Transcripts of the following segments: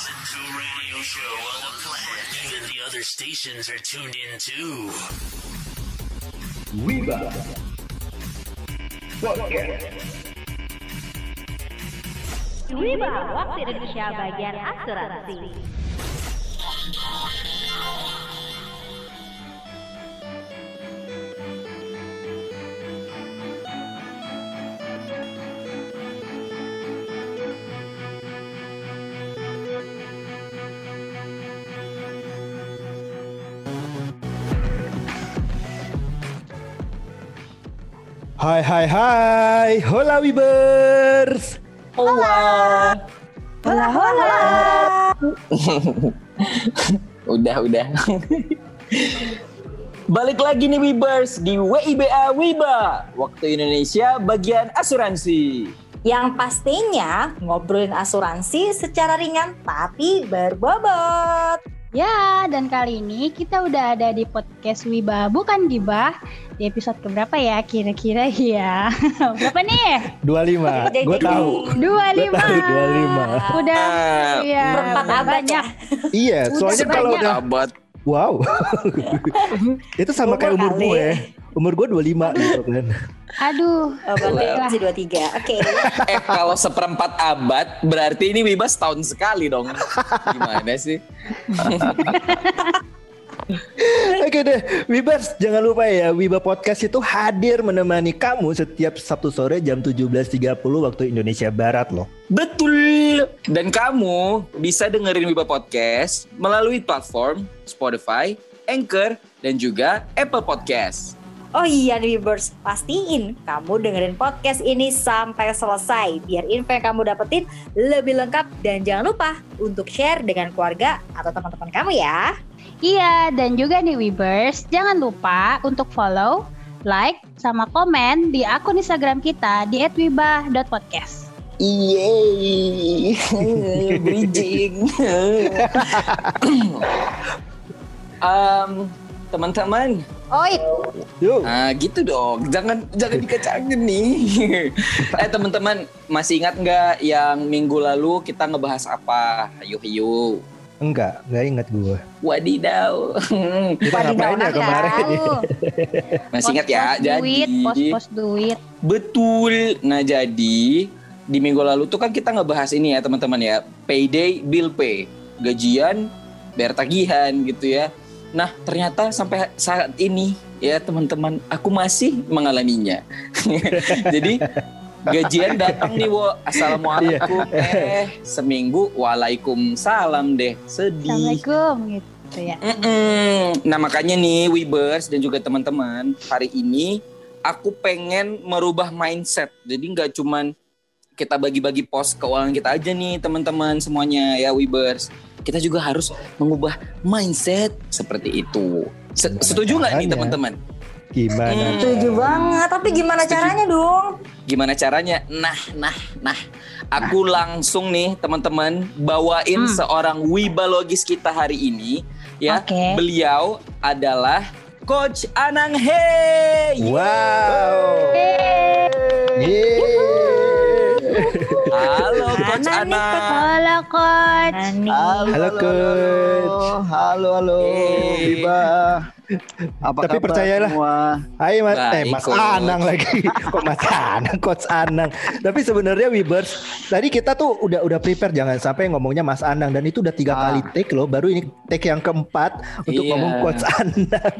Listen to radio show on the planet. Even the other stations are tuned in too. Wiba Podcast Wiba, waktu Indonesia bagian asuransi. Hai hai hai, hola Wibers. Hola. Hola hola. udah, udah. Balik lagi nih Wibers di WIBA Wiba. Waktu Indonesia bagian asuransi. Yang pastinya ngobrolin asuransi secara ringan tapi berbobot. Ya, dan kali ini kita udah ada di podcast Wiba Bukan Gibah Di episode keberapa ya kira-kira ya Berapa nih? 25. Gue tahu. 25 Gua tahu, 25. Udah, Ah, iya Berempat banyak Iya, soalnya Udah kalau banyak. udah Abad. wow. Itu sama kayak umur Umur kali. gue. Umur gue 25 gitu kan. Aduh, Oh, berarti Lah. masih 23. Oke. Eh kalau seperempat abad berarti ini Wiba setahun sekali dong. Gimana sih? Oke deh, Wibers jangan lupa ya, Wiba Podcast itu hadir menemani kamu setiap Sabtu sore jam 17.30 waktu Indonesia Barat loh. Betul. Dan kamu bisa dengerin Wiba Podcast melalui platform Spotify, Anchor, dan juga Apple Podcast. Oh iya Wibers, pastiin kamu dengerin podcast ini sampai selesai biar info yang kamu dapetin lebih lengkap dan jangan lupa untuk share dengan keluarga atau teman-teman kamu ya. Iya, dan juga nih Wibers, jangan lupa untuk follow, like, sama komen di akun Instagram kita di @wibah.podcast. Yeay, bridging. um, teman-teman, Oi, Yuk. ah gitu dong. Jangan jangan dikacangin nih. eh teman-teman, masih ingat nggak yang minggu lalu kita ngebahas apa? Yuk yuk. Enggak, enggak ingat gue. Wadidaw. Kita Wadidaw, ngapain ya kemarin? Masih ingat ya? Jadi pos-pos duit. Betul. Nah jadi di minggu lalu tuh kan kita ngebahas ini ya teman-teman ya, payday bill pay, gajian, bayar tagihan gitu ya. Nah ternyata sampai saat ini ya teman-teman, aku masih mengalaminya. jadi gajian datang nih wo, assalamualaikum, eh seminggu, waalaikumsalam deh, sedih. Assalamualaikum gitu ya. Mm-mm. Nah makanya nih Webers dan juga teman-teman hari ini aku pengen merubah mindset. Jadi nggak cuman kita bagi-bagi pos keuangan kita aja nih teman-teman semuanya ya Webers. Kita juga harus mengubah mindset seperti itu. Se- Gimana Setuju nggak nih teman-teman? Gimana? Hmm. setuju banget. Tapi gimana caranya dong? Gimana caranya? Nah, nah, nah. Aku langsung nih teman-teman bawain Hmm. seorang wibalogis kita hari ini ya. Oke. Beliau adalah Coach Anang Hey. Wow. Yeay. Halo Coach Anang nih, Anang. Halo coach. Halo, Coach. Halo, halo, Hey. Biba. Apa Tapi percayalah. semua? Hai Mas, eh Baik, Mas Coach. Anang lagi. Kok Mas Anang, Coach Anang. Tapi sebenarnya Wibers, tadi kita tuh udah udah prepare jangan sampai ngomongnya Mas Anang dan itu udah tiga Ah. kali take loh. Baru ini take yang keempat untuk Iya. ngomong Coach Anang.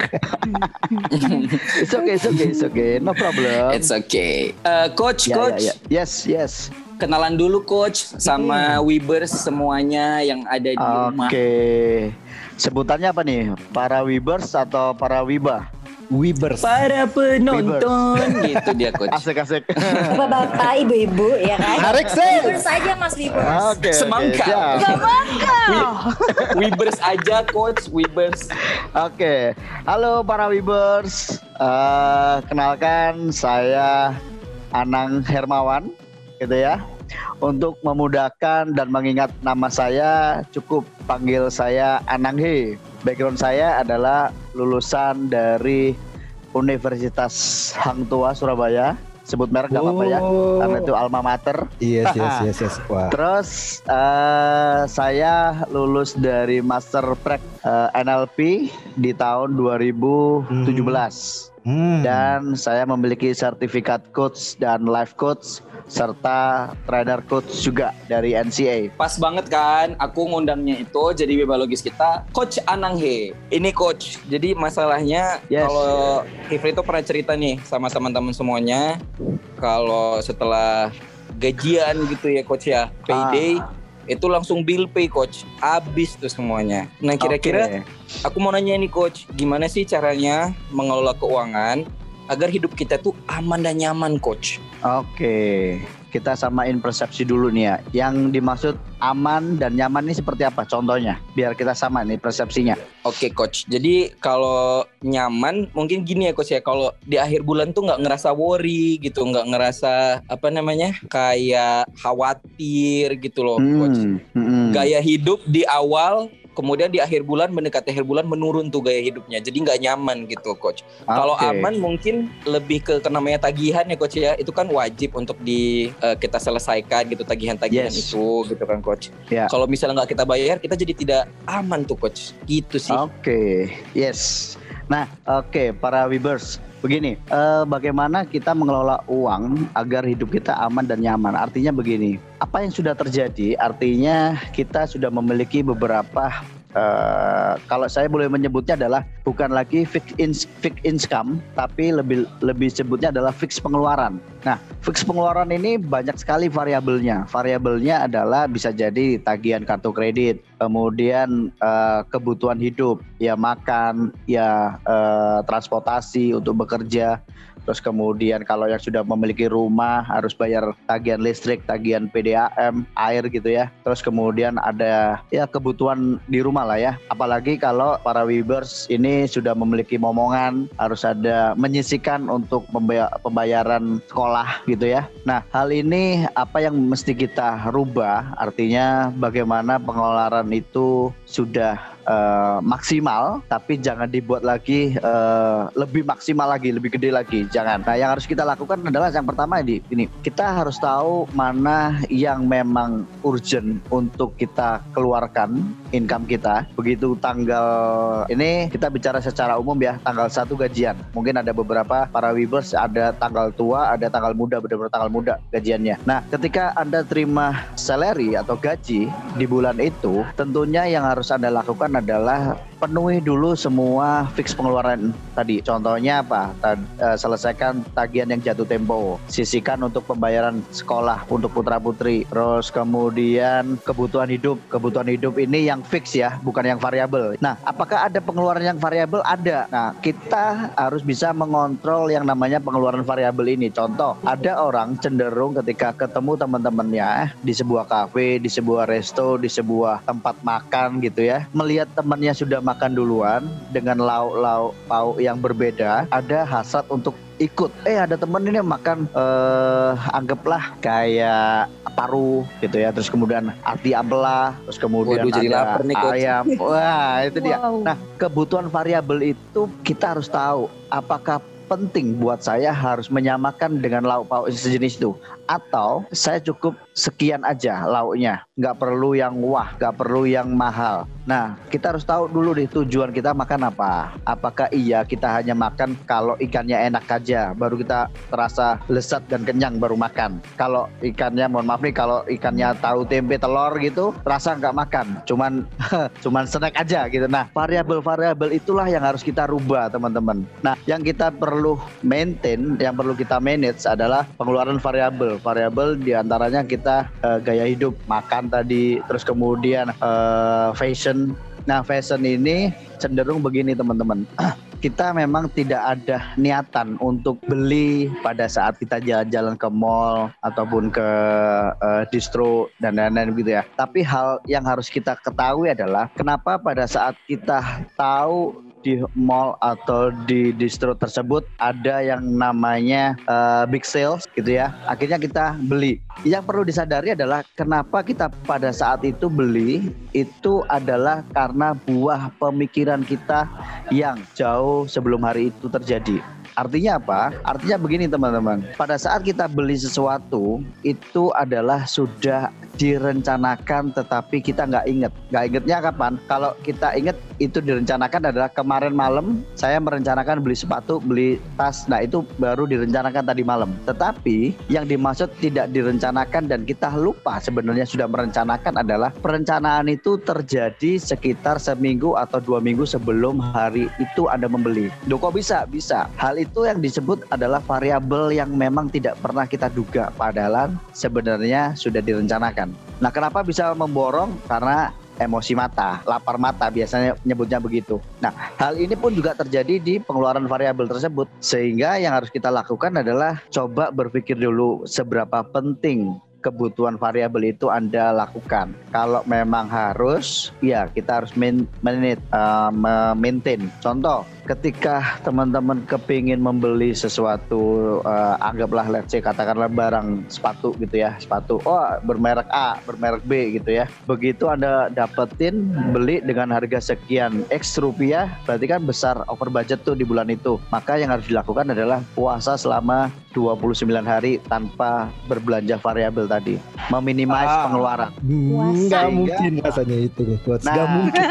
It's okay, it's okay, it's okay. No problem. It's okay. Eh, coach, Ya, Coach. ya, ya. Yes, yes. Kenalan dulu Coach sama Webers semuanya yang ada di rumah. Oke. Sebutannya apa nih? Para Wibers atau para Wiba? Wibers. Para penonton gitu dia Coach. Asik, asik. Bapak-bapak, ibu-ibu ya kan? Tarik, Sel. Wibers aja Mas Wibers. Oke. oke, Semangka. siap. Webers aja Coach, Webers. Oke, halo para Wibers. Eh, kenalkan saya Anang Hermawan, gitu ya. Untuk memudahkan dan mengingat nama saya, cukup panggil saya Anang He. Background saya adalah lulusan dari Universitas Hang Tua Surabaya. sebut merek nggak apa-apa ya, Oh. karena itu alma mater. Yes, yes, yes, yes. Wah. Terus eh, saya lulus dari Master Prac eh, NLP di tahun 2017 Hmm. Dan saya memiliki sertifikat coach dan life coach serta trainer coach juga dari NCA. Pas banget kan, aku ngundangnya itu jadi biologis kita, Coach Anang He. Ini coach. Jadi masalahnya Yes. kalau Hifri itu pernah cerita nih sama teman-teman semuanya, kalau setelah gajian gitu ya coach ya, payday itu langsung bill pay coach, habis tuh semuanya. Nah kira-kira Oke. aku mau nanya nih coach, gimana sih caranya mengelola keuangan agar hidup kita tuh aman dan nyaman coach? Oke, kita samain persepsi dulu nih ya. Yang dimaksud aman dan nyaman ini seperti apa? Contohnya, biar kita sama nih persepsinya. Oke coach, jadi kalau nyaman mungkin gini ya coach ya, kalau di akhir bulan tuh nggak ngerasa worry gitu, nggak ngerasa apa namanya kayak khawatir gitu loh coach. Hmm, hmm. Gaya hidup di awal, kemudian di akhir bulan mendekati akhir bulan menurun tuh gaya hidupnya, jadi nggak nyaman gitu coach. Kalau Oke. aman mungkin lebih ke, ke namanya tagihan ya coach ya, itu kan wajib untuk di eh, kita selesaikan gitu tagihan-tagihan Yes. itu gitu kan coach. Ya. Kalau misalnya nggak kita bayar, kita jadi tidak aman tuh coach, gitu sih. Oke, yes. Nah, oke para Webers, begini, eh, bagaimana kita mengelola uang agar hidup kita aman dan nyaman? Artinya begini, apa yang sudah terjadi? Artinya kita sudah memiliki beberapa eh, kalau saya boleh menyebutnya adalah bukan lagi fixed in, fixed income, tapi lebih lebih sebutnya adalah fixed pengeluaran. Nah, fixed pengeluaran ini banyak sekali variabelnya. Variabelnya adalah bisa jadi tagihan kartu kredit, kemudian eh, kebutuhan hidup, ya makan, ya eh, transportasi untuk bekerja. Terus kemudian kalau yang sudah memiliki rumah harus bayar tagihan listrik, tagihan PDAM, air gitu ya. Terus kemudian ada ya kebutuhan di rumah lah ya. Apalagi kalau para Webers ini sudah memiliki momongan, harus ada menyisikan untuk pembaya- pembayaran sekolah gitu ya. Nah, hal ini apa yang mesti kita rubah? Artinya bagaimana pengelolaan itu sudah eh, maksimal, tapi jangan dibuat lagi eh, lebih maksimal lagi, lebih gede lagi. Jangan. Nah, yang harus kita lakukan adalah yang pertama ini, ini kita harus tahu mana yang memang urgent untuk kita keluarkan income kita. Begitu tanggal ini kita bicara secara umum ya, tanggal satu gajian. Mungkin ada beberapa para Webers ada tanggal tua, ada tanggal muda, benar-benar tanggal muda gajiannya. Nah, ketika Anda terima salary atau gaji di bulan itu, tentunya yang harus Anda lakukan adalah penuhi dulu semua fix pengeluaran tadi. Contohnya apa? Tad- eh, selesaikan tagihan yang jatuh tempo, sisihkan untuk pembayaran sekolah untuk putra-putri. Terus kemudian kebutuhan hidup. Kebutuhan hidup ini yang fix ya, bukan yang variabel. Nah, apakah ada pengeluaran yang variabel? Ada. Nah, kita harus bisa mengontrol yang namanya pengeluaran variabel ini. Contoh, ada orang cenderung ketika ketemu teman-temannya di sebuah kafe, di sebuah resto, di sebuah tempat makan gitu ya, melihat temannya sudah makan duluan dengan lauk-lauk pauk yang berbeda, ada hasrat untuk ikut. Eh ada temen ini makan eh anggaplah kayak paru gitu ya, terus kemudian ati ampela, terus kemudian Waduh, jadi ada lapar nih, Coach. ayam. Wah itu dia. Wow. Nah, kebutuhan variabel itu kita harus tahu apakah penting buat saya harus menyamakan dengan lauk pauk sejenis itu atau saya cukup sekian aja lauknya nggak perlu yang wah nggak perlu yang mahal nah kita harus tahu dulu deh tujuan kita makan apa apakah iya kita hanya makan kalau ikannya enak aja baru kita terasa lezat dan kenyang baru makan kalau ikannya mohon maaf nih kalau ikannya tahu tempe telur gitu rasa nggak makan cuman cuman snack aja gitu. Nah, variabel-variabel itulah yang harus kita rubah, teman-teman. Nah, yang kita perlu maintain, yang perlu kita manage adalah pengeluaran variabel. Variabel di antaranya kita eh, gaya hidup, makan tadi, terus kemudian eh, fashion. Nah, fashion ini cenderung begini, teman-teman. kita memang tidak ada niatan untuk beli pada saat kita jalan-jalan ke mall ataupun ke eh, distro dan lain-lain gitu ya. Tapi hal yang harus kita ketahui adalah kenapa pada saat kita tahu di mall atau di distro tersebut ada yang namanya eh, big sales gitu ya. Akhirnya kita beli. Yang perlu disadari adalah kenapa kita pada saat itu beli itu adalah karena buah pemikiran kita yang jauh sebelum hari itu terjadi. Artinya apa? Artinya begini teman-teman. Pada saat kita beli sesuatu itu adalah sudah direncanakan tetapi kita nggak inget. Nggak ingetnya kapan? Kalau kita inget itu direncanakan adalah kemarin malam saya merencanakan beli sepatu, beli tas. Nah itu baru direncanakan tadi malam. Tetapi yang dimaksud tidak direncanakan dan kita lupa sebenarnya sudah merencanakan adalah perencanaan itu terjadi sekitar seminggu atau dua minggu sebelum hari itu Anda membeli. Duh bisa? Bisa. Hal itu yang disebut adalah variabel yang memang tidak pernah kita duga. Padahal sebenarnya sudah direncanakan. Nah kenapa bisa memborong? Karena emosi mata, lapar mata biasanya nyebutnya begitu. Nah, hal ini pun juga terjadi di pengeluaran variabel tersebut. Sehingga yang harus kita lakukan adalah coba berpikir dulu seberapa penting kebutuhan variabel itu Anda lakukan. Kalau memang harus, ya kita harus menit, uh, maintain. Contoh, ketika teman-teman kepingin membeli sesuatu uh, anggaplah let's say katakanlah barang sepatu gitu ya sepatu oh bermerek A bermerek B gitu ya begitu anda dapetin beli dengan harga sekian X rupiah berarti kan besar over budget tuh di bulan itu maka yang harus dilakukan adalah puasa selama 29 hari tanpa berbelanja variabel tadi meminimais Ah. pengeluaran Nggak mungkin rasanya itu. Nggak Nah. mungkin.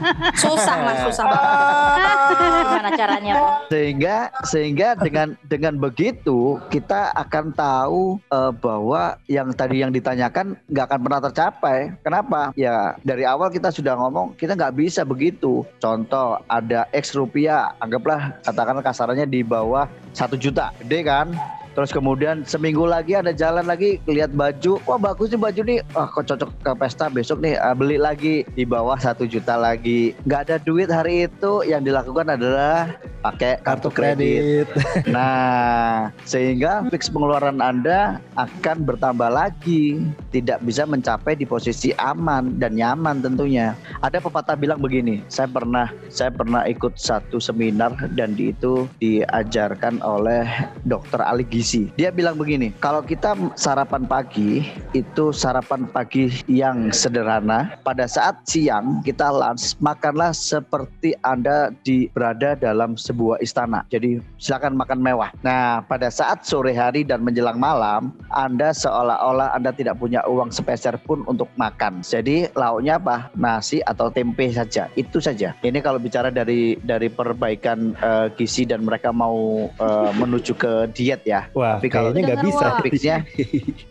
Susah mas, susah banget. Gimana caranya tuh? sehingga sehingga dengan dengan begitu kita akan tahu eh, bahwa yang tadi yang ditanyakan nggak akan pernah tercapai. Kenapa? Ya dari awal kita sudah ngomong kita nggak bisa begitu. Contoh ada X rupiah, anggaplah katakanlah kasarannya di bawah satu juta, gede kan? Terus kemudian seminggu lagi ada jalan lagi lihat baju, wah bagus nih baju nih, wah kok cocok ke pesta besok nih ah, beli lagi di bawah satu juta lagi. Nggak ada duit hari itu yang dilakukan adalah pakai Kartu kredit. Nah, sehingga fix pengeluaran Anda akan bertambah lagi, tidak bisa mencapai di posisi aman dan nyaman tentunya. Ada pepatah bilang begini, saya pernah saya pernah ikut satu seminar dan di itu diajarkan oleh Dr. Ali Gizi. Dia bilang begini, kalau kita sarapan pagi itu sarapan pagi yang sederhana, pada saat siang kita lunch makanlah seperti Anda di berada dalam sebuah istana. Jadi silakan makan mewah. Nah, pada saat sore hari dan menjelang malam, Anda seolah-olah Anda tidak punya uang sepeser pun untuk makan. Jadi lauknya apa? Nasi atau tempe saja. Itu saja. Ini kalau bicara dari dari perbaikan eh, gizi dan mereka mau eh, menuju ke diet ya. Wah, Tapi kalau kayaknya nggak Dengar, bisa. Fixnya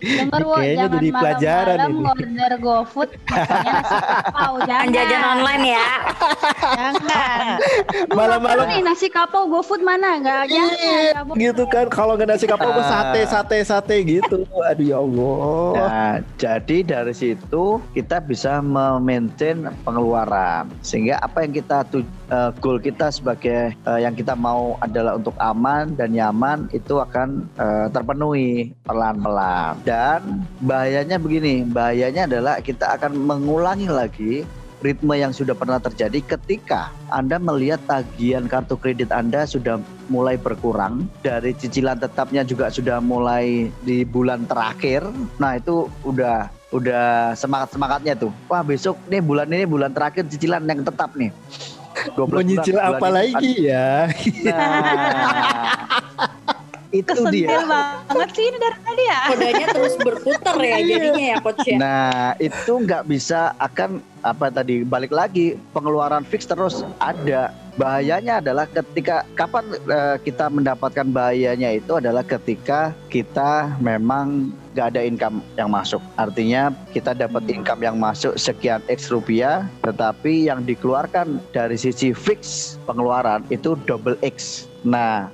Denger wo, Kayaknya jangan jadi pelajaran malam-malam ini. order GoFood makannya nasi kapau, jangan. Jajan online ya. Jangan. Malam-malam nih nasi kapau GoFood mana? Jangan. nggak boleh. gitu kan kalau nggak nasi kapau ke Ah. sate sate sate gitu aduh ya Allah Nah, jadi dari situ kita bisa memaintain pengeluaran sehingga apa yang kita tu, eh, goal kita sebagai eh, yang kita mau adalah untuk aman dan nyaman itu akan eh, terpenuhi pelan-pelan. Dan bahayanya begini, bahayanya adalah kita akan mengulangi lagi ritme yang sudah pernah terjadi ketika Anda melihat tagihan kartu kredit Anda sudah mulai berkurang dari cicilan tetapnya juga sudah mulai di bulan terakhir. Nah, itu udah udah semangat-semangatnya tuh. Wah, besok nih bulan ini bulan terakhir cicilan yang tetap nih. 12 mau nyicil apa lagi ya? Nah, itu Kesentil dia. banget sih ini dari tadi ya. Kodanya terus berputar ya jadinya ya coach ya. Nah, itu nggak bisa akan apa tadi balik lagi pengeluaran fix terus ada. Bahayanya adalah ketika kapan eh, kita mendapatkan bahayanya itu adalah ketika kita memang nggak ada income yang masuk. Artinya kita dapat income yang masuk sekian X rupiah, tetapi yang dikeluarkan dari sisi fix pengeluaran itu double X. Nah,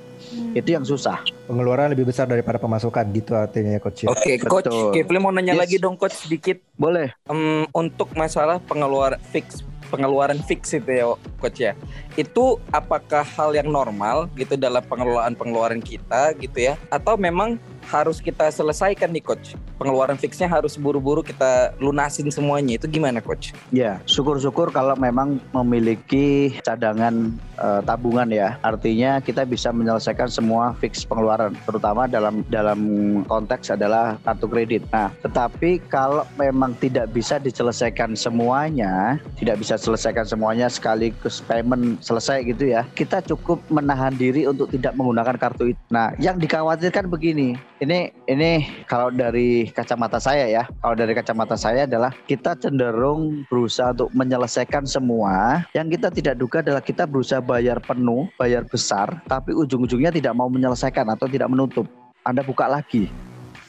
itu yang susah. pengeluaran lebih besar daripada pemasukan gitu artinya ya coach ya. Oke, coach, Betul. Kevin mau nanya Yes. lagi dong coach sedikit Boleh. Em, untuk masalah pengeluaran fix pengeluaran fix itu ya coach ya. Itu apakah hal yang normal gitu dalam pengelolaan pengeluaran kita gitu ya atau memang harus kita selesaikan nih coach. Pengeluaran fixnya harus buru-buru kita lunasin semuanya. Itu gimana coach? Ya, syukur-syukur kalau memang memiliki cadangan eh, tabungan ya. Artinya kita bisa menyelesaikan semua fix pengeluaran, terutama dalam dalam konteks adalah kartu kredit. Nah, tetapi kalau memang tidak bisa diselesaikan semuanya, tidak bisa selesaikan semuanya sekaligus payment selesai gitu ya. Kita cukup menahan diri untuk tidak menggunakan kartu itu. Nah, yang dikhawatirkan begini, ini ini kalau dari kacamata saya ya, kalau dari kacamata saya adalah kita cenderung berusaha untuk menyelesaikan semua. Yang kita tidak duga adalah kita berusaha bayar penuh, bayar besar, tapi ujung-ujungnya tidak mau menyelesaikan atau tidak menutup. Anda buka lagi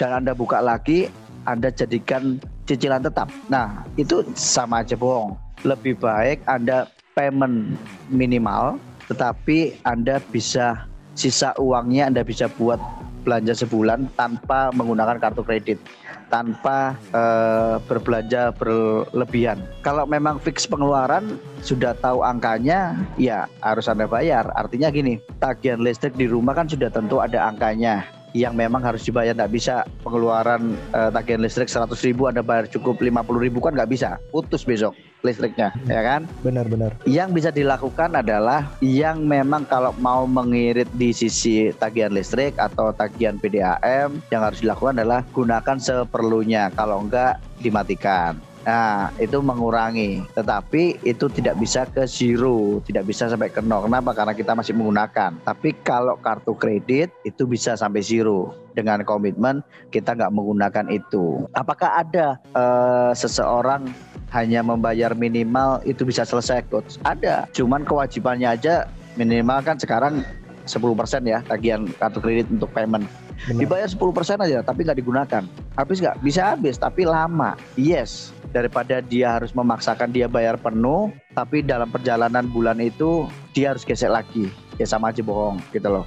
dan Anda buka lagi, Anda jadikan cicilan tetap. Nah, itu sama aja bohong. Lebih baik Anda payment minimal, tetapi Anda bisa sisa uangnya Anda bisa buat belanja sebulan tanpa menggunakan kartu kredit tanpa eh, berbelanja berlebihan. Kalau memang fix pengeluaran sudah tahu angkanya, ya harus Anda bayar. Artinya gini, tagihan listrik di rumah kan sudah tentu ada angkanya yang memang harus dibayar nggak bisa pengeluaran eh, tagihan listrik 100 ribu Anda bayar cukup 50 ribu kan nggak bisa putus besok listriknya ya kan Benar-benar. yang bisa dilakukan adalah yang memang kalau mau mengirit di sisi tagihan listrik atau tagihan PDAM yang harus dilakukan adalah gunakan seperlunya kalau enggak dimatikan. Nah, itu mengurangi. Tetapi itu tidak bisa ke zero, tidak bisa sampai ke nol. Kenapa? Karena kita masih menggunakan. Tapi kalau kartu kredit itu bisa sampai zero dengan komitmen kita nggak menggunakan itu. Apakah ada eh, seseorang hanya membayar minimal itu bisa selesai coach? Ada. Cuman kewajibannya aja minimal kan sekarang 10% ya tagihan kartu kredit untuk payment. Benar. Dibayar 10% aja tapi nggak digunakan. Habis nggak? Bisa habis tapi lama. Yes. Daripada dia harus memaksakan dia bayar penuh tapi dalam perjalanan bulan itu dia harus gesek lagi. Ya sama aja bohong gitu loh.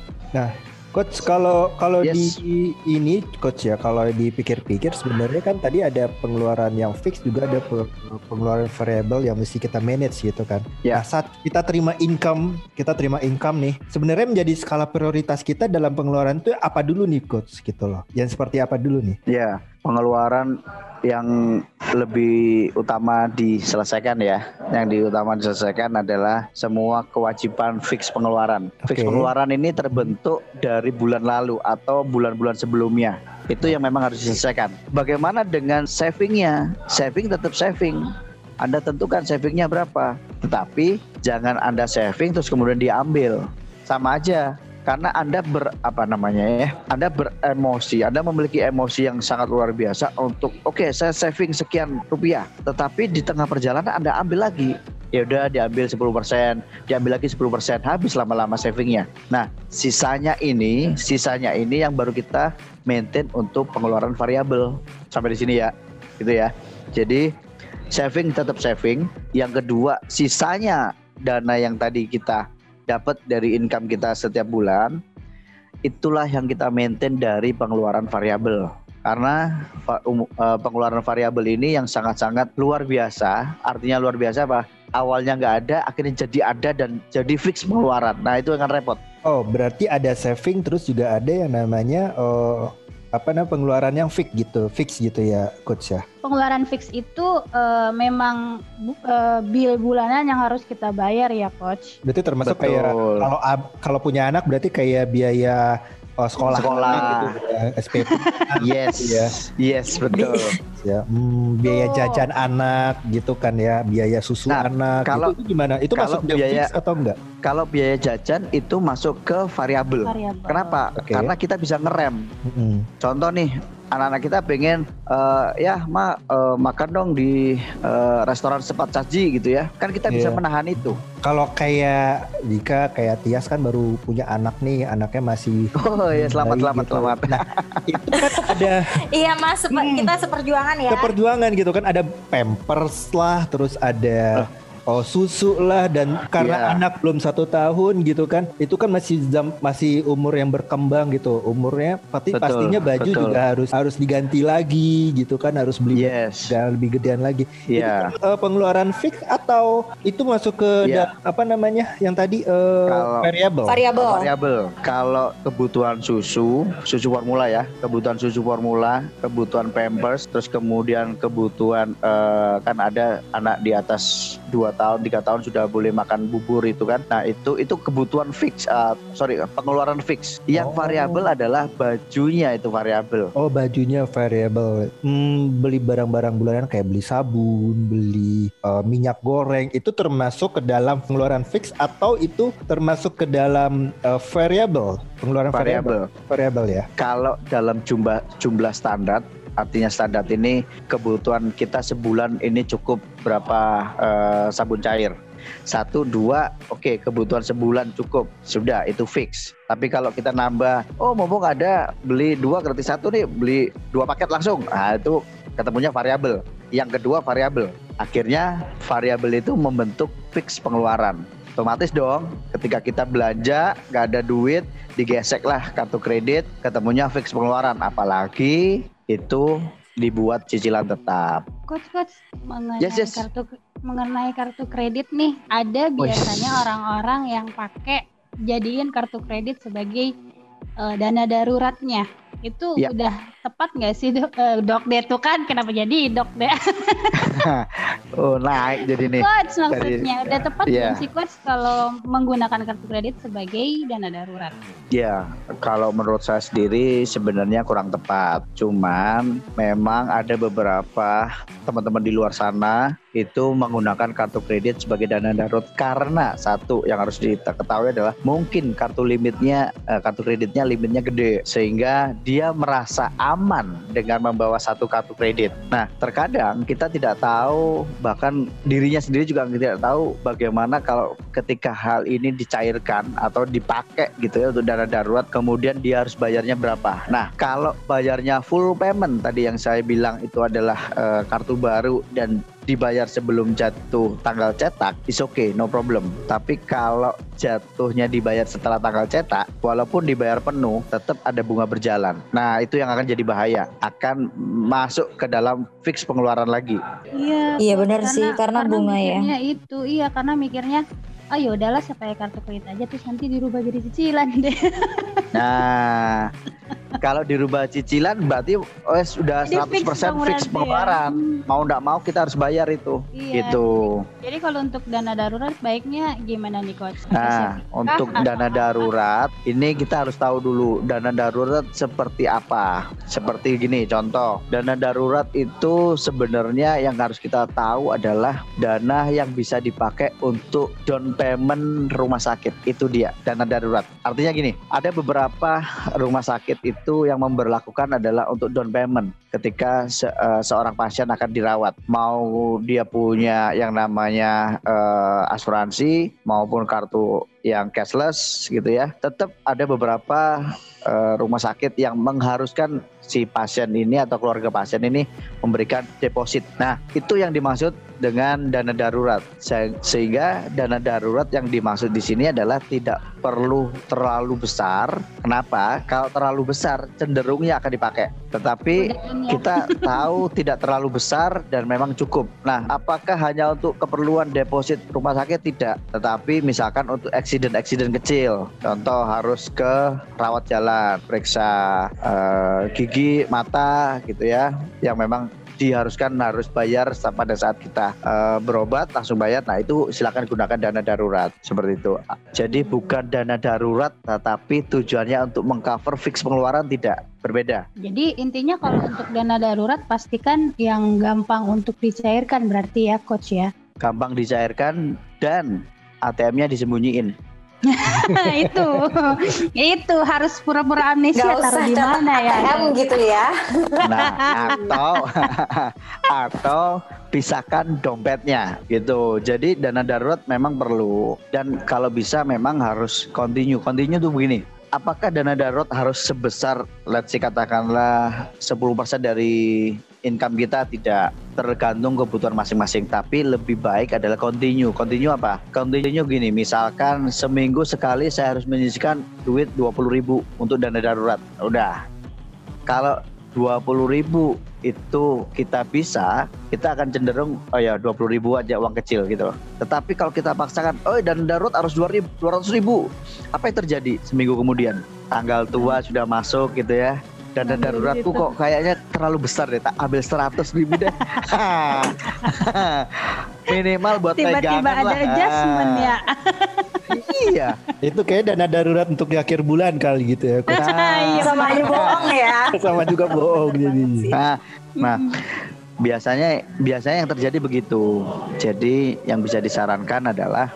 Coach kalau kalau Yes. di ini coach ya kalau dipikir-pikir sebenarnya kan tadi ada pengeluaran yang fix juga ada pe- pengeluaran variabel yang mesti kita manage gitu kan. Ya. Nah, saat kita terima income, kita terima income nih, sebenarnya menjadi skala prioritas kita dalam pengeluaran itu apa dulu nih coach gitu loh. Yang seperti apa dulu nih? Ya, pengeluaran yang lebih utama diselesaikan ya. Yang diutama diselesaikan adalah semua kewajiban fix pengeluaran. Fix Oke. pengeluaran ini terbentuk dari bulan lalu atau bulan-bulan sebelumnya. Itu yang memang harus diselesaikan. Bagaimana dengan savingnya? Saving tetap saving. Anda tentukan savingnya berapa. Tetapi jangan Anda saving terus kemudian diambil. Sama aja karena Anda ber apa namanya ya, Anda beremosi, Anda memiliki emosi yang sangat luar biasa untuk oke saya saving sekian rupiah, tetapi di tengah perjalanan Anda ambil lagi. Ya udah diambil 10%, diambil lagi 10%, habis lama-lama savingnya. Nah, sisanya ini, sisanya ini yang baru kita maintain untuk pengeluaran variabel. Sampai di sini ya. Gitu ya. Jadi saving tetap saving. Yang kedua, sisanya dana yang tadi kita dapat dari income kita setiap bulan itulah yang kita maintain dari pengeluaran variabel. Karena umu- eh, pengeluaran variabel ini yang sangat-sangat luar biasa. Artinya luar biasa apa? Awalnya nggak ada akhirnya jadi ada dan jadi fix pengeluaran. Nah itu akan repot. Oh, berarti ada saving terus juga ada yang namanya oh, apa namanya pengeluaran yang fix gitu, fix gitu ya coach ya. Pengeluaran fix itu eh, memang bu- eh, bill bulanan yang harus kita bayar ya coach. Berarti termasuk Betul. kayak kalau kalau punya anak berarti kayak biaya oh, sekolah Sekolah. gitu ya, SPP yes Iya. yes betul ya. Hmm, biaya Oh. jajan anak gitu kan ya, biaya susu Nah, anak kalau- itu, itu gimana? Itu kalau masuk biaya- fix atau enggak? kalau biaya jajan itu masuk ke variabel Variabel. kenapa Oke. karena kita bisa ngerem Mm-mm. contoh nih anak-anak kita pengen eh, ya ma eh, makan dong di eh, restoran cepat saji gitu ya kan kita bisa Iya. menahan itu Kalau kayak Dika kayak Tias kan baru punya anak nih, anaknya masih oh ya selamat bayi selamat gitu. selamat Nah, itu kan ada Iya mas, sepe- Hmm. kita seperjuangan ya. keperjuangan gitu kan ada pampers lah terus ada oh susu lah dan karena Iya. anak belum satu tahun gitu kan itu kan masih jam, masih umur yang berkembang gitu umurnya pasti Betul, pastinya baju betul. juga harus harus diganti lagi gitu kan harus beli Yes. dan lebih gedean lagi Iya. Itu kan, eh, pengeluaran fix atau itu masuk ke Iya. da- apa namanya yang tadi eh, Kalau- variable Variabel. variabel. Kalau kebutuhan susu, susu formula ya, kebutuhan susu formula, kebutuhan pampers, terus kemudian kebutuhan eh, kan ada anak di atas 2 tahun, tiga tahun sudah boleh makan bubur itu kan. Nah, itu itu kebutuhan fix, eh, sorry, pengeluaran fix. Yang Oh. variabel adalah bajunya itu variabel. Oh bajunya variable. Hmm, beli barang-barang bulanan kayak beli sabun, beli eh, minyak goreng itu termasuk ke dalam pengeluaran fix atau itu termasuk ke dalam eh, variable pengeluaran Variabel. variable ya. Kalau dalam jumlah jumlah standar artinya standar ini kebutuhan kita sebulan ini cukup berapa eh, sabun cair? Satu dua oke kebutuhan sebulan cukup. Sudah itu fix. Tapi kalau kita nambah oh mumpung ada beli dua gratis satu nih beli dua paket langsung. Nah itu ketemunya variabel. Yang kedua variabel. Akhirnya variabel itu membentuk fix pengeluaran. Otomatis dong ketika kita belanja nggak ada duit digesek lah kartu kredit ketemunya fix pengeluaran. Apalagi itu dibuat cicilan tetap Coach, coach, mengenai Yes, yes. kartu mengenai kartu kredit nih, ada biasanya orang-orang yang pakai jadiin kartu kredit sebagai eh, dana daruratnya. Itu Ya. udah tepat nggak sih dok? Eh, dok deh tuh kan kenapa jadi dok deh? oh naik jadi nih coach dari- maksudnya udah tepat Iya. belum sih coach kalau menggunakan kartu kredit sebagai dana darurat? Ya, kalau menurut saya sendiri sebenarnya kurang tepat. Cuman memang ada beberapa teman-teman di luar sana itu menggunakan kartu kredit sebagai dana darurat karena satu yang harus diketahui adalah mungkin kartu limitnya eh, kartu kreditnya limitnya gede sehingga dia merasa aman dengan membawa satu kartu kredit. Nah, terkadang kita tidak tahu bahkan dirinya sendiri juga tidak tahu bagaimana kalau ketika hal ini dicairkan atau dipakai gitu ya untuk dana darurat kemudian dia harus bayarnya berapa. Nah, kalau bayarnya full payment tadi yang saya bilang itu adalah eh, kartu baru dan dibayar sebelum jatuh tanggal cetak, is okay, no problem. Tapi kalau jatuhnya dibayar setelah tanggal cetak, walaupun dibayar penuh, tetap ada bunga berjalan. Nah, itu yang akan jadi bahaya, akan masuk ke dalam fix pengeluaran lagi. Iya. Iya, benar sih, karena bunga ya. itu iya karena mikirnya oh ya udahlah saya pakai kartu kredit aja terus nanti dirubah jadi cicilan deh. Nah, kalau dirubah cicilan berarti oh, sudah Jadi 100% fix fix ya. pengeluaran. Mau nggak mau kita harus bayar itu. Iya. Gitu. Jadi kalau untuk dana darurat baiknya gimana nih coach? Nah, untuk kah? dana darurat ini kita harus tahu dulu dana darurat seperti apa. Seperti gini, contoh, dana darurat itu sebenarnya yang harus kita tahu adalah dana yang bisa dipakai untuk down payment rumah sakit. Itu dia, dana darurat. Artinya gini, ada beberapa rumah sakit itu yang memberlakukan adalah untuk down payment ketika se- eh, seorang pasien akan dirawat. Mau dia punya yang namanya eh, asuransi maupun kartu yang cashless gitu ya, tetap ada beberapa eh, rumah sakit yang mengharuskan si pasien ini atau keluarga pasien ini memberikan deposit. Nah, itu yang dimaksud dengan dana darurat. Se- Sehingga dana darurat yang dimaksud di sini adalah tidak perlu terlalu besar. Kenapa? Kalau terlalu besar cenderungnya akan dipakai. Tetapi ya. kita tahu tidak terlalu besar dan memang cukup. Nah, apakah hanya untuk keperluan deposit rumah sakit? Tidak. Tetapi misalkan untuk eksiden-eksiden kecil, contoh harus ke rawat jalan, periksa eh, gigi, mata, gitu ya, yang memang diharuskan harus bayar pada saat kita eh, berobat langsung bayar. Nah itu silakan gunakan dana darurat seperti itu. Jadi bukan dana darurat, tetapi tujuannya untuk mengcover fix pengeluaran tidak berbeda. Jadi intinya kalau untuk dana darurat pastikan yang gampang untuk dicairkan berarti ya coach ya. gampang dicairkan dan ATM-nya disembunyiin. itu itu harus pura-pura amnesia Gak taruh di mana ya. ATM gitu ya. Nah, atau atau pisahkan dompetnya gitu. Jadi dana darurat memang perlu dan kalau bisa memang harus continue. Continue tuh begini. Apakah dana darurat harus sebesar let's say katakanlah 10% dari income kita tidak tergantung kebutuhan masing-masing tapi lebih baik adalah continue? Continue apa? Continue gini misalkan seminggu sekali saya harus menyisihkan duit 20.000 ribu untuk dana darurat. Udah. Kalau 20.000 ribu itu kita bisa, kita akan cenderung oh ya 20 ribu aja uang kecil gitu. Tetapi kalau kita paksakan, oh dan darurat harus 200 ribu, apa yang terjadi seminggu kemudian? Tanggal tua sudah masuk gitu ya. Dan Ambil daruratku gitu. kok kayaknya terlalu besar deh, tak ambil 100 ribu deh. Minimal buat Tiba-tiba pegangan ada lah. adjustment ya. Iya. Itu kayak dana darurat untuk di akhir bulan kali gitu ya. Iya. Sama aja bohong ya. Sama juga bohong jadi. Nah, nah biasanya biasanya yang terjadi begitu. Jadi yang bisa disarankan adalah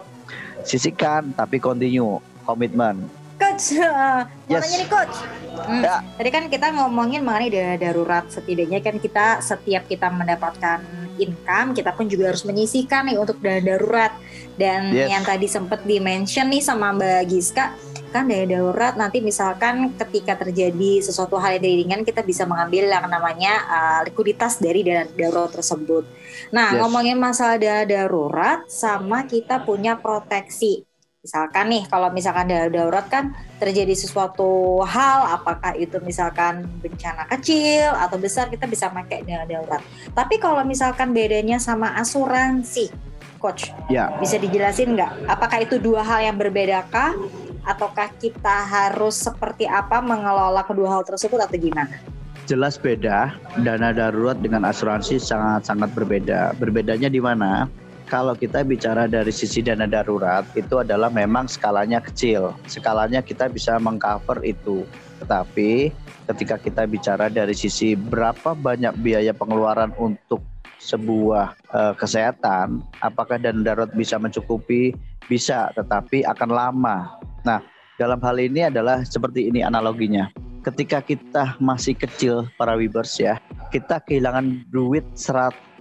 sisihkan tapi continue komitmen. Coach, uh, mau Yes. nanya nih Coach. Hmm, Ya. Tadi kan kita ngomongin mengenai dana darurat. Setidaknya kan kita setiap kita mendapatkan income, kita pun juga harus menyisihkan nih untuk dana darurat. Dan Yes. yang tadi sempat di-mention nih sama Mbak Giska, kan dana darurat nanti misalkan ketika terjadi sesuatu hal yang tidak diinginkan kita bisa mengambil yang namanya uh, likuiditas dari dana darurat tersebut. Nah, Yes. ngomongin masalah dana darurat sama kita punya proteksi. Misalkan nih, kalau misalkan darurat kan terjadi sesuatu hal, apakah itu misalkan bencana kecil atau besar, kita bisa pakai dana darurat. Tapi kalau misalkan bedanya sama asuransi, Coach, Ya, bisa dijelasin nggak? Apakah itu dua hal yang berbedakah? Ataukah kita harus seperti apa mengelola kedua hal tersebut atau gimana? jelas beda. Dana darurat dengan asuransi sangat-sangat berbeda. Berbedanya di mana? kalau kita bicara dari sisi dana darurat itu adalah memang skalanya kecil. Skalanya kita bisa mengcover itu. Tetapi ketika kita bicara dari sisi berapa banyak biaya pengeluaran untuk sebuah e, kesehatan, apakah dana darurat bisa mencukupi? Bisa, tetapi akan lama. Nah, dalam hal ini adalah seperti ini analoginya. Ketika kita masih kecil para Wibers ya, kita kehilangan duit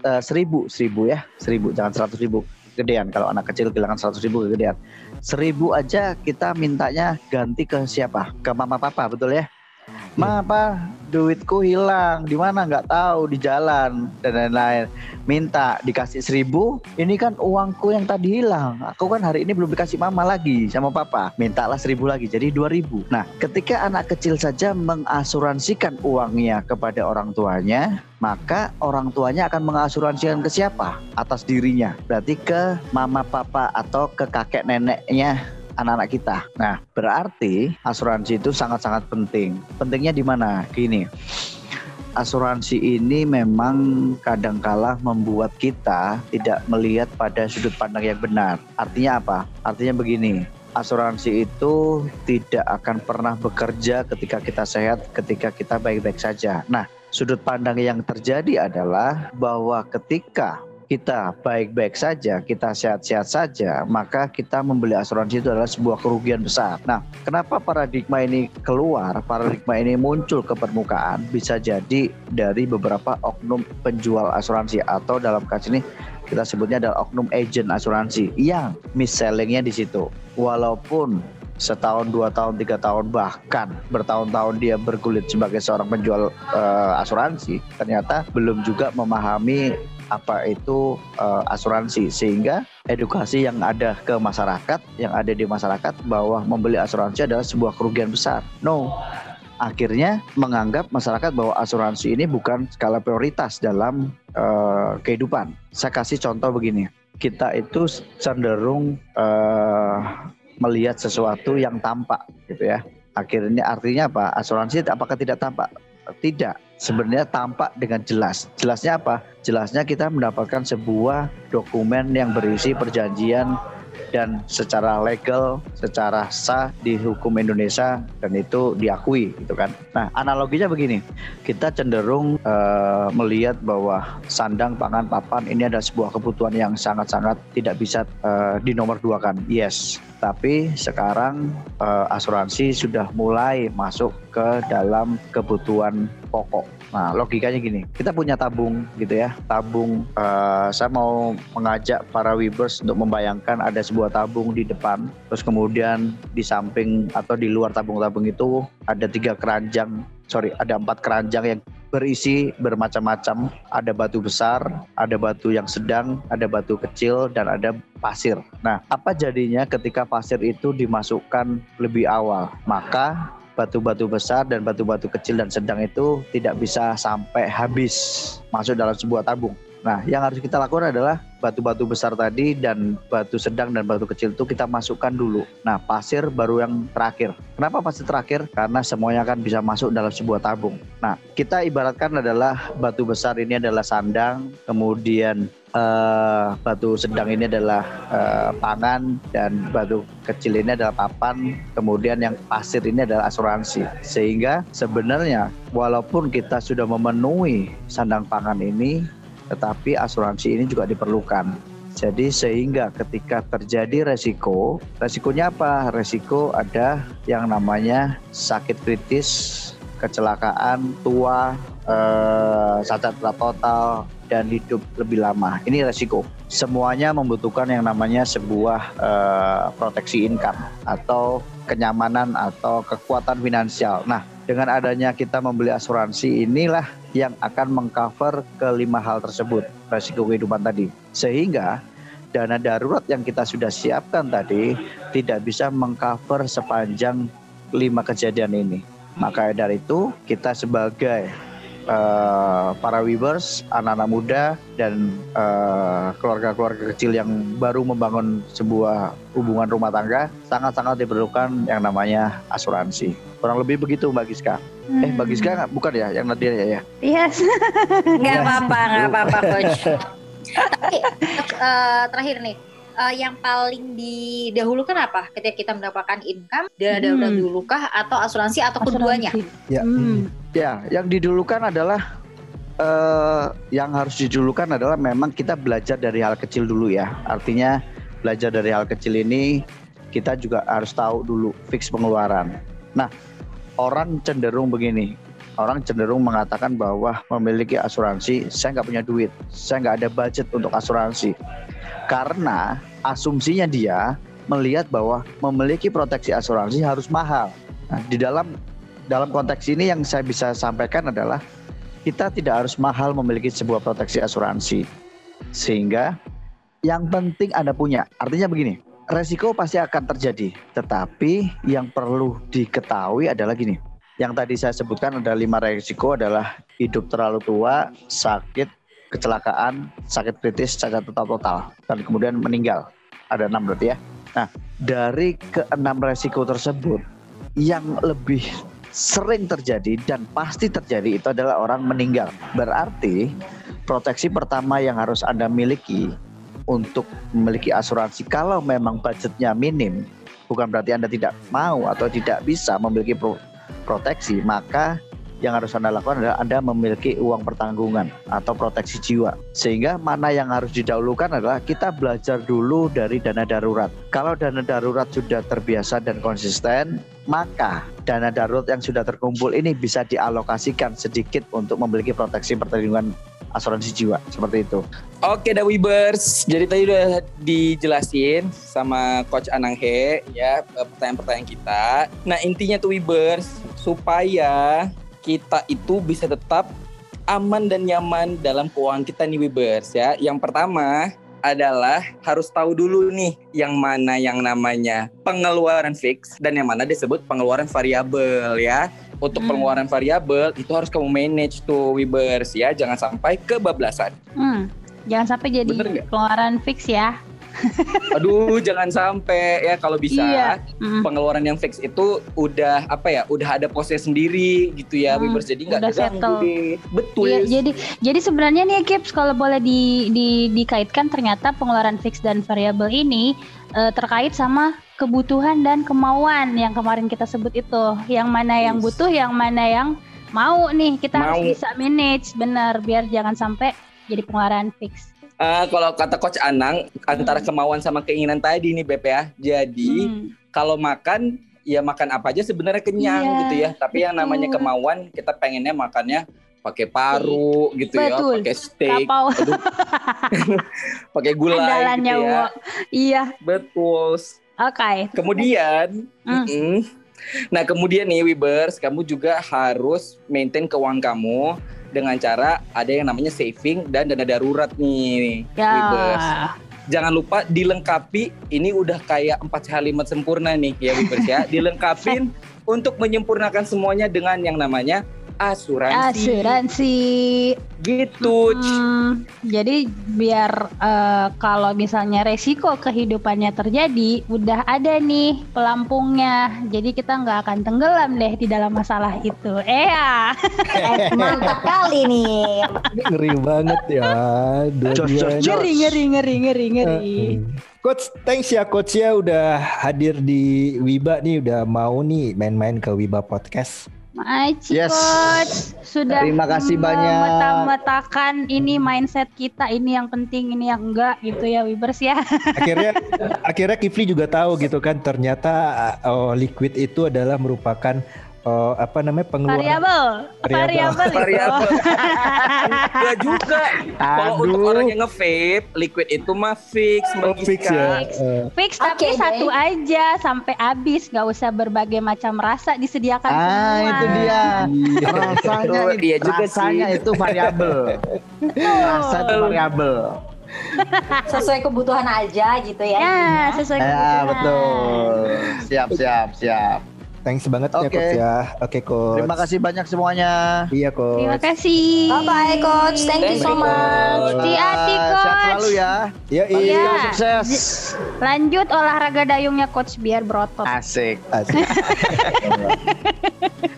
Eh, seribu seribu ya. Seribu jangan seratus ribu. Gedean kalau anak kecil kehilangan seratus ribu gedean seribu aja kita mintanya ganti ke siapa? Ke mama papa betul ya? Ma apa duitku hilang. Di mana? Nggak tahu. Di jalan. Dan lain-lain. Minta dikasih seribu. Ini kan uangku yang tadi hilang. Aku kan hari ini belum dikasih mama lagi sama papa. Mintalah seribu lagi. Jadi dua ribu. Nah ketika anak kecil saja mengasuransikan uangnya kepada orang tuanya maka orang tuanya akan mengasuransikan ke siapa? Atas dirinya. Berarti ke mama papa atau ke kakek neneknya anak-anak kita. Nah, berarti asuransi itu sangat-sangat penting. Pentingnya di mana? Gini. Asuransi ini memang kadangkala membuat kita tidak melihat pada sudut pandang yang benar. Artinya apa? Artinya begini, asuransi itu tidak akan pernah bekerja ketika kita sehat, ketika kita baik-baik saja. Nah, sudut pandang yang terjadi adalah bahwa ketika kita baik-baik saja, kita sehat-sehat saja, maka kita membeli asuransi itu adalah sebuah kerugian besar. Nah, kenapa paradigma ini keluar, paradigma ini muncul ke permukaan? Bisa jadi dari beberapa oknum penjual asuransi atau dalam kasus ini kita sebutnya adalah oknum agent asuransi yang mis-sellingnya di situ. Walaupun setahun, dua tahun, tiga tahun, bahkan bertahun-tahun dia bergulit sebagai seorang penjual eh, asuransi, ternyata belum juga memahami apa itu eh, asuransi sehingga edukasi yang ada ke masyarakat yang ada di masyarakat bahwa membeli asuransi adalah sebuah kerugian besar. No. Akhirnya menganggap masyarakat bahwa asuransi ini bukan skala prioritas dalam eh, kehidupan. Saya kasih contoh begini. Kita itu cenderung eh, melihat sesuatu yang tampak gitu ya. Akhirnya artinya apa? Asuransi apakah tidak tampak? Tidak. Sebenarnya tampak dengan jelas. Jelasnya apa? Jelasnya kita mendapatkan sebuah dokumen yang berisi perjanjian dan secara legal, secara sah di hukum Indonesia dan itu diakui gitu kan. Nah, analoginya begini. Kita cenderung eh, melihat bahwa sandang, pangan, papan ini adalah sebuah kebutuhan yang sangat-sangat tidak bisa eh, dinomorduakan. Yes, tapi sekarang eh, asuransi sudah mulai masuk ke dalam kebutuhan pokok Nah, logikanya gini, kita punya tabung gitu ya, tabung. eh, saya mau mengajak para Webers untuk membayangkan ada sebuah tabung di depan, terus kemudian di samping atau di luar tabung-tabung itu ada tiga keranjang, sorry, ada empat keranjang yang berisi bermacam-macam. Ada batu besar, ada batu yang sedang, ada batu kecil, dan ada pasir. Nah, apa jadinya ketika pasir itu dimasukkan lebih awal? Maka batu-batu besar dan batu-batu kecil dan sedang itu tidak bisa sampai habis masuk dalam sebuah tabung. Nah, yang harus kita lakukan adalah batu-batu besar tadi dan batu sedang dan batu kecil itu kita masukkan dulu. Nah, pasir baru yang terakhir. Kenapa pasir terakhir? Karena semuanya akan bisa masuk dalam sebuah tabung. Nah, kita ibaratkan adalah batu besar ini adalah sandang, kemudian eh, batu sedang ini adalah eh, pangan dan batu kecil ini adalah papan, kemudian yang pasir ini adalah asuransi. Sehingga sebenarnya walaupun kita sudah memenuhi sandang pangan ini, tetapi asuransi ini juga diperlukan. Jadi sehingga ketika terjadi resiko, resikonya apa? Resiko ada yang namanya sakit kritis, kecelakaan, tua, eh, cacat total, dan hidup lebih lama. Ini resiko. Semuanya membutuhkan yang namanya sebuah eh, proteksi income atau kenyamanan atau kekuatan finansial. Nah, dengan adanya kita membeli asuransi inilah yang akan mengcover kelima hal tersebut, resiko kehidupan tadi. Sehingga dana darurat yang kita sudah siapkan tadi tidak bisa mengcover sepanjang lima kejadian ini. Maka dari itu kita sebagai eh, para Weavers, anak-anak muda dan eh, keluarga-keluarga kecil yang baru membangun sebuah hubungan rumah tangga sangat-sangat diperlukan yang namanya asuransi. Kurang lebih begitu Mbak Giska. Eh Mbak Giska nggak? bukan ya yang Nadia ya ya. Yes. Nggak apa-apa, nggak apa-apa coach. Tapi eh, terakhir nih, eh, yang paling didahulukan apa ketika kita mendapatkan income Hmm. dulu kah atau asuransi atau keduanya? Asuransi. Ya. Hmm. Ya, yang didulukan adalah eh yang harus didulukan adalah memang kita belajar dari hal kecil dulu ya. Artinya belajar dari hal kecil ini kita juga harus tahu dulu fix pengeluaran. Nah, orang cenderung begini. Orang cenderung mengatakan bahwa memiliki asuransi, saya nggak punya duit, saya nggak ada budget untuk asuransi. Karena asumsinya dia melihat bahwa memiliki proteksi asuransi harus mahal. Nah, di dalam dalam konteks ini yang saya bisa sampaikan adalah kita tidak harus mahal memiliki sebuah proteksi asuransi. Sehingga yang penting Anda punya. Artinya begini, resiko pasti akan terjadi. Tetapi yang perlu diketahui adalah gini. Yang tadi saya sebutkan ada lima resiko adalah hidup terlalu tua, sakit, kecelakaan, sakit kritis, cacat total total, dan kemudian meninggal. Ada enam berarti ya. Nah, dari keenam resiko tersebut, yang lebih sering terjadi dan pasti terjadi itu adalah orang meninggal. Berarti proteksi pertama yang harus Anda miliki untuk memiliki asuransi kalau memang budgetnya minim, bukan berarti Anda tidak mau atau tidak bisa memiliki pro- proteksi, maka yang harus Anda lakukan adalah Anda memiliki uang pertanggungan atau proteksi jiwa. Sehingga mana yang harus didahulukan adalah kita belajar dulu dari dana darurat. Kalau dana darurat sudah terbiasa dan konsisten, maka dana darurat yang sudah terkumpul ini bisa dialokasikan sedikit untuk memiliki proteksi perlindungan asuransi jiwa seperti itu. Oke, da Webers. Jadi tadi udah dijelasin sama Coach Anang He ya pertanyaan-pertanyaan kita. Nah intinya tuh Webers supaya kita itu bisa tetap aman dan nyaman dalam keuangan kita nih Webers ya. Yang pertama adalah harus tahu dulu nih yang mana yang namanya pengeluaran fix dan yang mana disebut pengeluaran variabel ya. Untuk Hmm. pengeluaran variabel itu harus kamu manage tuh Webers ya, jangan sampai kebablasan. Hmm. Jangan sampai jadi pengeluaran fix ya. Aduh, jangan sampai ya kalau bisa Iya. Pengeluaran yang fix itu udah apa ya, udah ada posnya sendiri gitu ya, Hmm. Jadi nggak terganggu deh. Betul. Iya, jadi jadi sebenarnya nih Kips kalau boleh di, di- dikaitkan ternyata pengeluaran fix dan variabel ini eh, terkait sama kebutuhan dan kemauan yang kemarin kita sebut itu. Yang mana yang Yes. butuh, yang mana yang mau nih kita harus Mau. bisa manage benar biar jangan sampai jadi pengeluaran fix. Ah, kalau kata Coach Anang, antara kemauan sama keinginan tadi nih Beb ya. Jadi Hmm. kalau makan ya makan apa aja sebenarnya kenyang Iya, gitu ya. Tapi yang namanya kemauan kita pengennya makannya pakai paru gitu Betul. ya, pakai steak, pakai gulai Andalannya gitu ya. Wo. Iya, Betul. oke. Kemudian, Hmm. mm-mm. nah kemudian nih Wibers, kamu juga harus maintain keuangan kamu dengan cara ada yang namanya saving dan dana darurat nih, Ya. Wibers. Jangan lupa dilengkapi, ini udah kayak empat sehat lima sempurna nih ya Wibers ya. Dilengkapin untuk menyempurnakan semuanya dengan yang namanya asuransi. Asuransi. Gitu. Hmm, jadi biar eh, kalau misalnya resiko kehidupannya terjadi, udah ada nih pelampungnya. Jadi kita nggak akan tenggelam deh di dalam masalah itu. Eh ya. Eh, mantap kali nih. Ngeri banget ya. Ngeri ngeri ngeri ngeri ngeri. Coach, thanks ya Coach ya udah hadir di Wiba nih, udah mau nih main-main ke Wiba Podcast. Maci Yes. coach sudah Terima kasih banyak. memeta-metakan ini mindset kita ini yang penting ini yang enggak gitu ya Wibers ya. Akhirnya akhirnya Kifli juga tahu gitu kan ternyata oh, liquid itu adalah merupakan oh, apa namanya pengeluaran Variabel, Variabel. variabel itu. Enggak juga. Kalau untuk orang yang nge-vape, liquid itu mah fix, Oh, fix ya. Fix. Eh, Fix tapi Oke, satu deh. aja sampai habis, nggak usah berbagai macam rasa disediakan Ah, semua. itu dia. Rasanya Betul, iya juga rasanya sih. itu variabel. Rasa itu variabel. Sesuai kebutuhan aja gitu ya. Ya, sesuai Ya, kebutuhan. betul. Siap, siap, siap. Thanks banget ya Oke. Coach ya. Oke Coach. Terima kasih banyak semuanya. Iya Coach. Terima kasih. Bye bye coach. Thank you so Thank you, much. Hati-hati, Coach. Sehat selalu ya. Ya, Iya. iya. Sukses. Lanjut olahraga dayungnya coach biar berotot. Asik. Asik.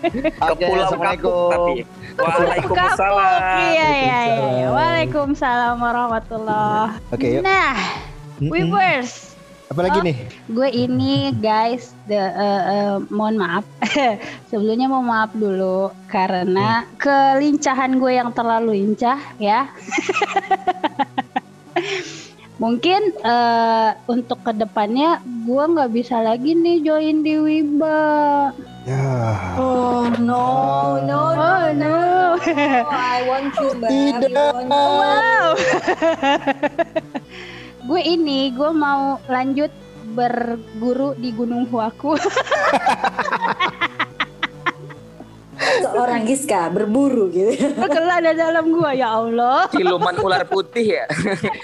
Ke Oke, pulau Assalamualaikum. Kapuk tapi. Waalaikumsalam. Iya, iya, iya. Waalaikumsalam. Waalaikumsalam warahmatullah. Oke, yuk. Nah, Mm-mm. Wibers, Apa lagi nih? gue ini guys, the, eh, eh, mohon maaf. Sebelumnya mau maaf dulu karena kelincahan gue yang terlalu lincah ya. Mungkin eh, untuk ke depannya gue nggak bisa lagi nih join di Wiba. Ya. Oh no, no, no, Oh no. I want you back. Tidak. Want you. Wow. gue ini gue mau lanjut berguru di Gunung Huaku. Seorang Giska berburu gitu. Kelah ada dalam gua ya Allah. Siluman ular putih ya.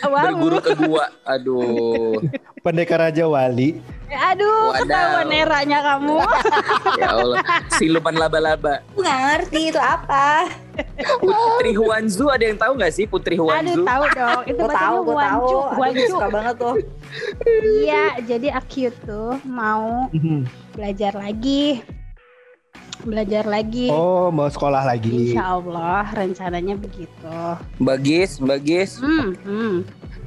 Wow. Berguru kedua. Aduh. Pendekar Raja Wali. Aduh, Wadaw. ketahuan eranya kamu. Ya Allah. Siluman laba-laba. Nggak ngerti itu apa. Putri Huanzu ada yang tahu nggak sih Putri Aduh, Huanzu? tahu dong. Itu Gue tahu, gue tahu. Huancu, Aduh, suka banget tuh. Iya, jadi aku tuh mau belajar lagi. Belajar lagi. Oh, mau sekolah lagi. Insya Allah rencananya begitu. Bagis, Bagis. Hmm, hmm.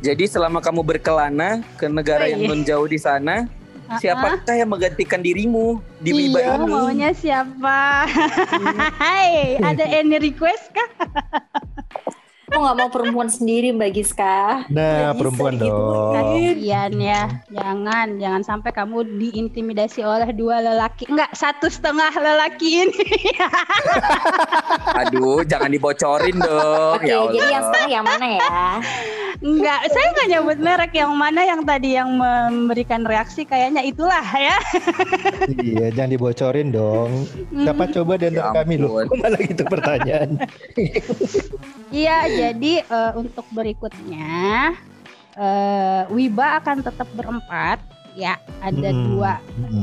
Jadi selama kamu berkelana ke negara yang non jauh di sana, Ah, siapakah yang menggantikan dirimu di Wiba Iya, ini? maunya siapa? Hai, ada any request kah? Aku nggak mau perempuan sendiri Mbak Giska. Nah, Nggak bisa perempuan gitu. dong. Kasian ya, jangan, jangan sampai kamu diintimidasi oleh dua lelaki, enggak satu setengah lelaki ini. Aduh, jangan dibocorin dong. Oke, ya Allah. jadi yang setengah yang mana ya? Enggak, saya nggak nyebut merek yang mana yang tadi yang memberikan reaksi kayaknya itulah ya. Iya, jangan dibocorin dong. Siapa coba antara Ya kami loh? malah gitu pertanyaan. Iya, jadi eh, untuk berikutnya eh, Wiba akan tetap berempat ya, ada Mm-mm. dua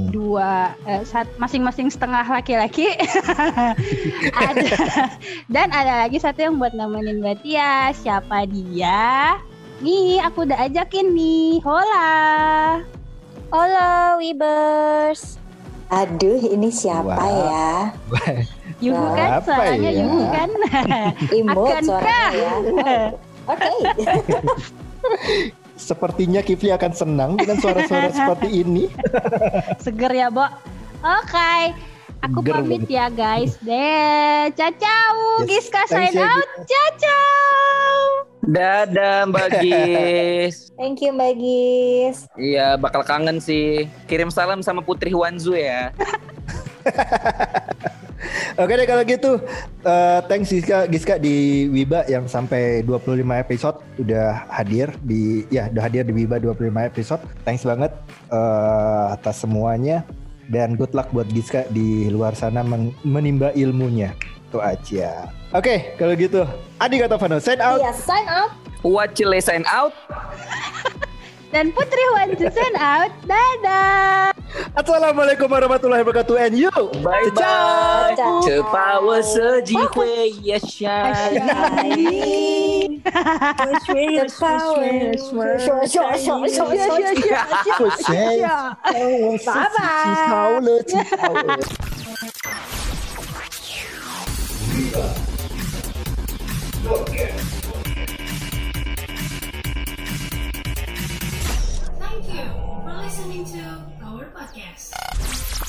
dua eh, sat- masing-masing setengah laki-laki ada dan ada lagi satu yang buat nemenin Mbak Tia siapa dia nih aku udah ajakin nih hola Halo, Webers. Aduh, ini siapa Wah. ya? Yugu kan Apa suaranya ya? Yugu kan Imut suaranya ya. Oke. Sepertinya Kifli akan senang dengan suara-suara seperti ini. seger ya Bo oke aku Seger pamit banget. ya guys deh cacau Yes, Giska sign ya, out cacau Dadah Mbak Gis. Thank you Mbak Gis. Iya, bakal kangen sih. Kirim salam sama Putri Huanzu ya. Oke deh kalau gitu eh, Thanks Giska, Giska di Wiba yang sampai 25 episode Udah hadir di Ya udah hadir di Wiba 25 episode. Thanks banget eh, atas semuanya. Dan good luck buat Giska di luar sana men- menimba ilmunya. Itu aja. Oke kalau gitu Adi Katovano sign out. Iya, sign out. Wacile sign out. Dan Putri Wanju sign out. Dadah. Assalamualaikum warahmatullahi wabarakatuh And you. Bye bye. Ciao. Cepawa sejiwe ya syai. Thank you for listening to our podcast.